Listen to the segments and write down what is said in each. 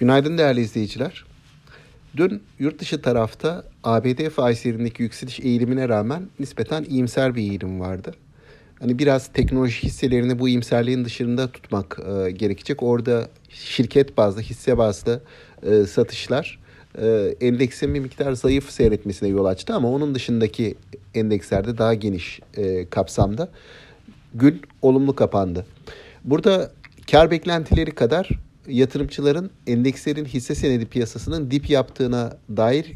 Günaydın değerli izleyiciler. Dün yurt dışı tarafta ABD faizlerindeki yükseliş eğilimine rağmen nispeten iyimser bir eğilim vardı. Hani biraz teknoloji hisselerini bu iyimserliğin dışında tutmak e, gerekecek. Orada şirket bazlı, hisse bazlı e, satışlar e, endeksin bir miktar zayıf seyretmesine yol açtı ama onun dışındaki endekslerde daha geniş e, kapsamda gün olumlu kapandı. Burada kar beklentileri kadar yatırımcıların endekslerin hisse senedi piyasasının dip yaptığına dair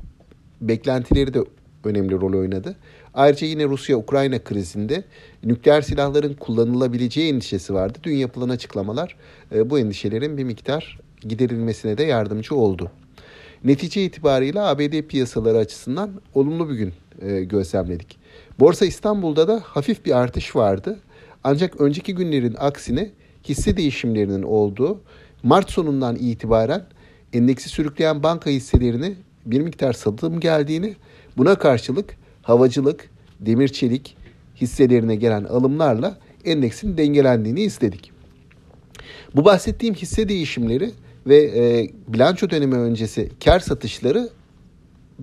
beklentileri de önemli rol oynadı. Ayrıca yine Rusya-Ukrayna krizinde nükleer silahların kullanılabileceği endişesi vardı. Dün yapılan açıklamalar e, bu endişelerin bir miktar giderilmesine de yardımcı oldu. Netice itibariyle ABD piyasaları açısından olumlu bir gün e, gözlemledik. Borsa İstanbul'da da hafif bir artış vardı. Ancak önceki günlerin aksine hisse değişimlerinin olduğu Mart sonundan itibaren endeksi sürükleyen banka hisselerini bir miktar satım geldiğini, buna karşılık havacılık, demir çelik hisselerine gelen alımlarla endeksin dengelendiğini istedik. Bu bahsettiğim hisse değişimleri ve e, bilanço dönemi öncesi kar satışları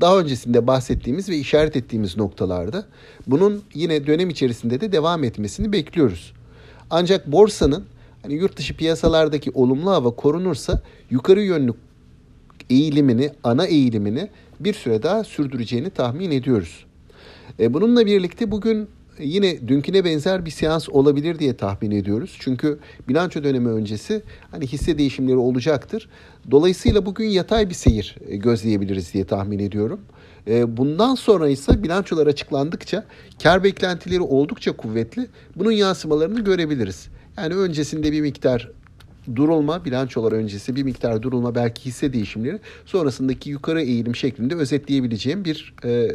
daha öncesinde bahsettiğimiz ve işaret ettiğimiz noktalarda bunun yine dönem içerisinde de devam etmesini bekliyoruz. Ancak borsanın hani yurt dışı piyasalardaki olumlu hava korunursa yukarı yönlü eğilimini, ana eğilimini bir süre daha sürdüreceğini tahmin ediyoruz. E, bununla birlikte bugün yine dünküne benzer bir seans olabilir diye tahmin ediyoruz. Çünkü bilanço dönemi öncesi hani hisse değişimleri olacaktır. Dolayısıyla bugün yatay bir seyir e, gözleyebiliriz diye tahmin ediyorum. E, bundan sonra ise bilançolar açıklandıkça kar beklentileri oldukça kuvvetli. Bunun yansımalarını görebiliriz. Yani öncesinde bir miktar durulma, bilançolar öncesi bir miktar durulma belki hisse değişimleri sonrasındaki yukarı eğilim şeklinde özetleyebileceğim bir e,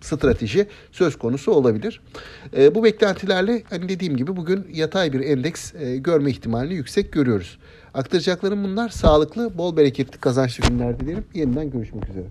strateji söz konusu olabilir. E, bu beklentilerle hani dediğim gibi bugün yatay bir endeks e, görme ihtimalini yüksek görüyoruz. Aktaracaklarım bunlar. Sağlıklı, bol bereketli, kazançlı günler dilerim. Yeniden görüşmek üzere.